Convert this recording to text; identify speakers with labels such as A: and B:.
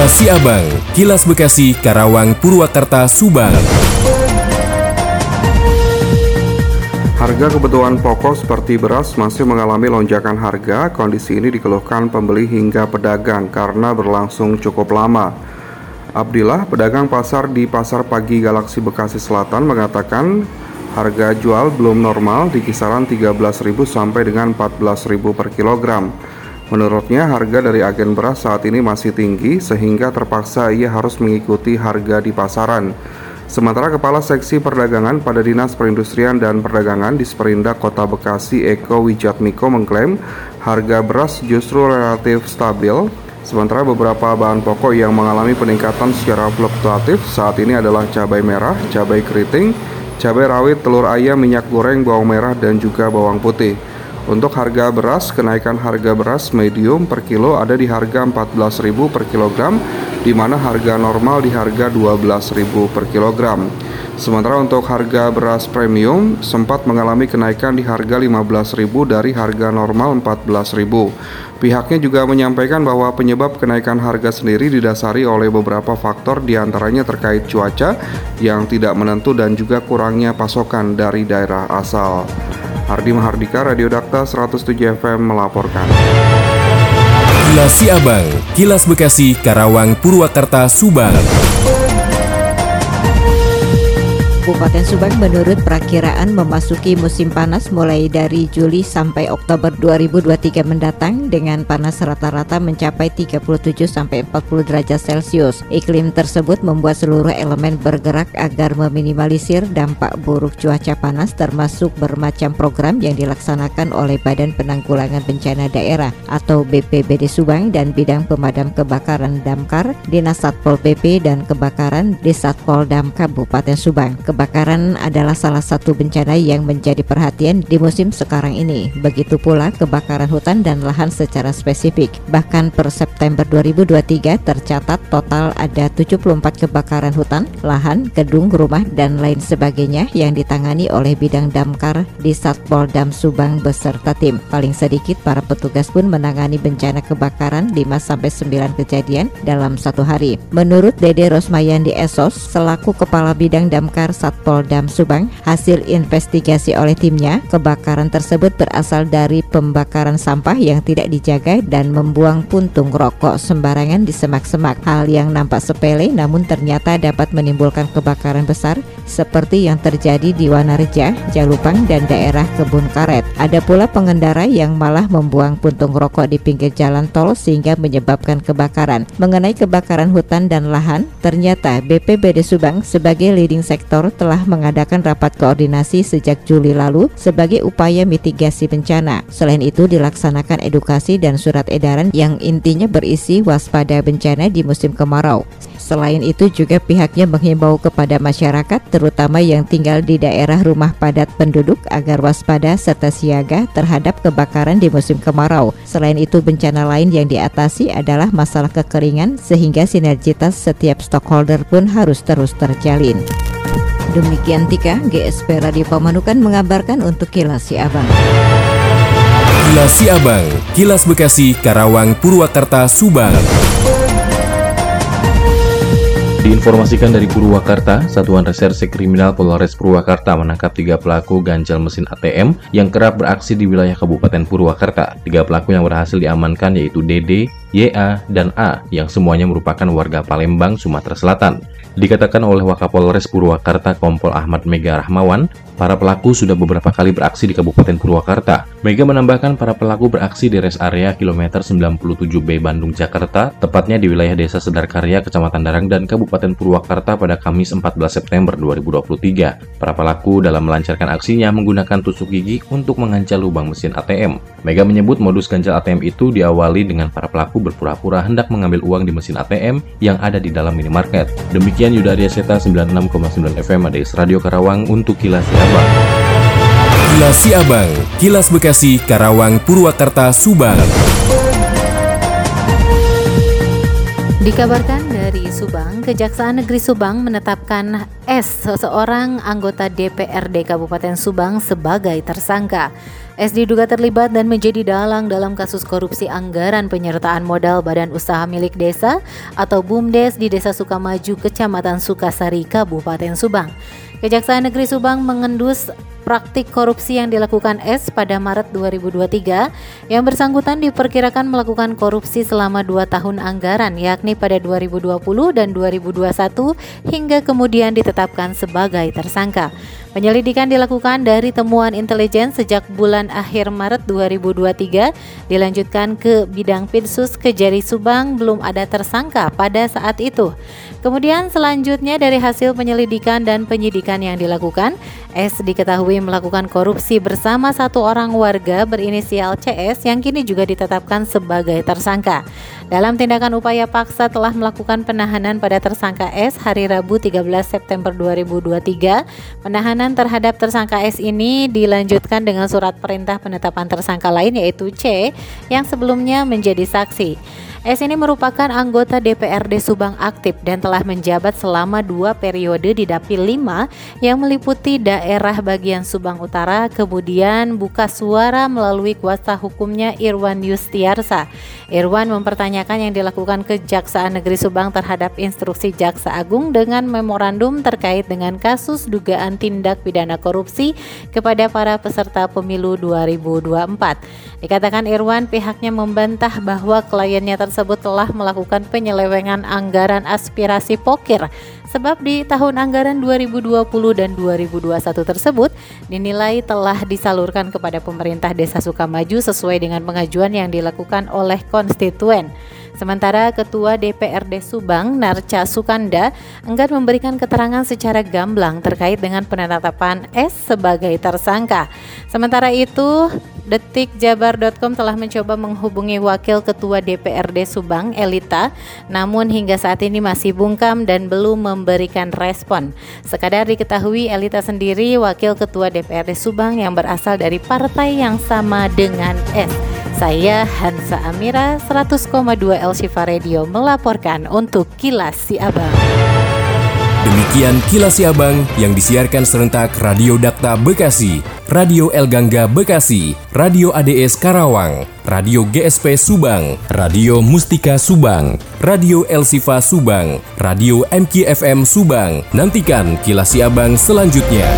A: Kilas Siabang, Kilas Bekasi, Karawang, Purwakarta, Subang.
B: Harga kebutuhan pokok seperti beras masih mengalami lonjakan harga. Kondisi ini dikeluhkan pembeli hingga pedagang karena berlangsung cukup lama. Abdillah, pedagang pasar di Pasar Pagi Galaksi Bekasi Selatan mengatakan harga jual belum normal di kisaran 13.000 sampai dengan 14.000 per kilogram. Menurutnya harga dari agen beras saat ini masih tinggi sehingga terpaksa ia harus mengikuti harga di pasaran. Sementara Kepala Seksi Perdagangan pada Dinas Perindustrian dan Perdagangan di Sperindak Kota Bekasi Eko Wijatmiko mengklaim harga beras justru relatif stabil Sementara beberapa bahan pokok yang mengalami peningkatan secara fluktuatif saat ini adalah cabai merah, cabai keriting, cabai rawit, telur ayam, minyak goreng, bawang merah, dan juga bawang putih. Untuk harga beras, kenaikan harga beras medium per kilo ada di harga 14.000 per kilogram di mana harga normal di harga 12.000 per kilogram. Sementara untuk harga beras premium sempat mengalami kenaikan di harga 15.000 dari harga normal 14.000. Pihaknya juga menyampaikan bahwa penyebab kenaikan harga sendiri didasari oleh beberapa faktor di antaranya terkait cuaca yang tidak menentu dan juga kurangnya pasokan dari daerah asal. Hardi Mahardika, Radio Dakta 107 FM melaporkan.
A: Kilas Siabang, Kilas Bekasi, Karawang, Purwakarta, Subang.
C: Kabupaten Subang menurut perakiraan memasuki musim panas mulai dari Juli sampai Oktober 2023 mendatang dengan panas rata-rata mencapai 37 sampai 40 derajat Celcius. Iklim tersebut membuat seluruh elemen bergerak agar meminimalisir dampak buruk cuaca panas termasuk bermacam program yang dilaksanakan oleh Badan Penanggulangan Bencana Daerah atau BPBD Subang dan bidang pemadam kebakaran Damkar, Dinas Satpol PP dan Kebakaran di Satpol Dam Kabupaten Subang. Kebakaran adalah salah satu bencana yang menjadi perhatian di musim sekarang ini. Begitu pula kebakaran hutan dan lahan secara spesifik. Bahkan per September 2023 tercatat total ada 74 kebakaran hutan, lahan, gedung, rumah, dan lain sebagainya yang ditangani oleh bidang damkar di Satpol Dam Subang beserta tim. Paling sedikit para petugas pun menangani bencana kebakaran 5-9 kejadian dalam satu hari. Menurut Dede Rosmayandi Esos, selaku Kepala Bidang Damkar Satpol Dam Subang, hasil investigasi oleh timnya, kebakaran tersebut berasal dari pembakaran sampah yang tidak dijaga dan membuang puntung rokok sembarangan di semak-semak. Hal yang nampak sepele namun ternyata dapat menimbulkan kebakaran besar seperti yang terjadi di Wanareja, Jalupang, dan daerah Kebun Karet. Ada pula pengendara yang malah membuang puntung rokok di pinggir jalan tol sehingga menyebabkan kebakaran. Mengenai kebakaran hutan dan lahan, ternyata BPBD Subang sebagai leading sektor telah mengadakan rapat koordinasi sejak Juli lalu sebagai upaya mitigasi bencana. Selain itu dilaksanakan edukasi dan surat edaran yang intinya berisi waspada bencana di musim kemarau. Selain itu juga pihaknya menghimbau kepada masyarakat terutama yang tinggal di daerah rumah padat penduduk agar waspada serta siaga terhadap kebakaran di musim kemarau. Selain itu bencana lain yang diatasi adalah masalah kekeringan sehingga sinergitas setiap stakeholder pun harus terus terjalin. Demikian Tika, GSP Radio Pamanukan mengabarkan untuk Kilas Siabang.
A: Kilas Siabang, Kilas Bekasi, Karawang, Purwakarta, Subang.
D: Diinformasikan dari Purwakarta, Satuan Reserse Kriminal Polres Purwakarta menangkap tiga pelaku ganjal mesin ATM yang kerap beraksi di wilayah Kabupaten Purwakarta. Tiga pelaku yang berhasil diamankan yaitu Dede, YA, dan A yang semuanya merupakan warga Palembang, Sumatera Selatan. Dikatakan oleh Wakapolres Purwakarta Kompol Ahmad Mega Rahmawan, para pelaku sudah beberapa kali beraksi di Kabupaten Purwakarta. Mega menambahkan para pelaku beraksi di res area kilometer 97B Bandung Jakarta, tepatnya di wilayah Desa Sedarkarya, Kecamatan Darang dan Kabupaten Purwakarta pada Kamis 14 September 2023. Para pelaku dalam melancarkan aksinya menggunakan tusuk gigi untuk mengancam lubang mesin ATM. Mega menyebut modus ganjal ATM itu diawali dengan para pelaku berpura-pura hendak mengambil uang di mesin ATM yang ada di dalam minimarket. Demikian Demikian Yuda Arya Seta 96,9 FM ADS Radio Karawang untuk Kilas Siabang.
A: Kilas Siabang, Kilas Bekasi, Karawang, Purwakarta, Subang.
C: Dikabarkan
E: dari Subang, Kejaksaan Negeri Subang menetapkan S, seseorang anggota DPRD Kabupaten Subang sebagai tersangka. S diduga terlibat dan menjadi dalang dalam kasus korupsi anggaran penyertaan modal Badan Usaha Milik Desa atau BUMDes di Desa Sukamaju, Kecamatan Sukasari, Kabupaten Subang. Kejaksaan Negeri Subang mengendus praktik korupsi yang dilakukan S pada Maret 2023 yang bersangkutan diperkirakan melakukan korupsi selama dua tahun anggaran yakni pada 2020 dan 2021 hingga kemudian ditetapkan sebagai tersangka. Penyelidikan dilakukan dari temuan intelijen sejak bulan akhir Maret 2023 dilanjutkan ke bidang Pinsus Kejari Subang belum ada tersangka pada saat itu. Kemudian selanjutnya dari hasil penyelidikan dan penyidikan yang dilakukan, S diketahui melakukan korupsi bersama satu orang warga berinisial CS yang kini juga ditetapkan sebagai tersangka. Dalam tindakan upaya paksa telah melakukan penahanan pada tersangka S hari Rabu 13 September 2023. Penahanan terhadap tersangka S ini dilanjutkan dengan surat perintah penetapan tersangka lain yaitu C yang sebelumnya menjadi saksi. S ini merupakan anggota DPRD Subang aktif dan telah menjabat selama dua periode di Dapil 5 yang meliputi daerah bagian Subang Utara, kemudian buka suara melalui kuasa hukumnya Irwan Yustiarsa. Irwan mempertanyakan yang dilakukan Kejaksaan Negeri Subang terhadap instruksi Jaksa Agung dengan memorandum terkait dengan kasus dugaan tindak pidana korupsi kepada para peserta pemilu 2024. Dikatakan Irwan pihaknya membantah bahwa kliennya tersebut telah melakukan penyelewengan anggaran aspirasi pokir sebab di tahun anggaran 2020 dan 2021 tersebut dinilai telah disalurkan kepada pemerintah Desa Sukamaju sesuai dengan pengajuan yang dilakukan oleh konstituen. Sementara Ketua DPRD Subang, Narca Sukanda, enggan memberikan keterangan secara gamblang terkait dengan penetapan S sebagai tersangka. Sementara itu, Detikjabar.com telah mencoba menghubungi Wakil Ketua DPRD Subang, Elita, namun hingga saat ini masih bungkam dan belum memberikan respon. Sekadar diketahui Elita sendiri Wakil Ketua DPRD Subang yang berasal dari partai yang sama dengan S. Saya Hansa Amira 100,2 El Shifa Radio melaporkan untuk Kilas Si Abang.
A: Demikian Kilas Si Abang yang disiarkan serentak Radio Dakta Bekasi, Radio El Gangga Bekasi, Radio ADS Karawang, Radio GSP Subang, Radio Mustika Subang, Radio El Sifa Subang, Radio MKFM Subang. Nantikan Kilas Si Abang selanjutnya.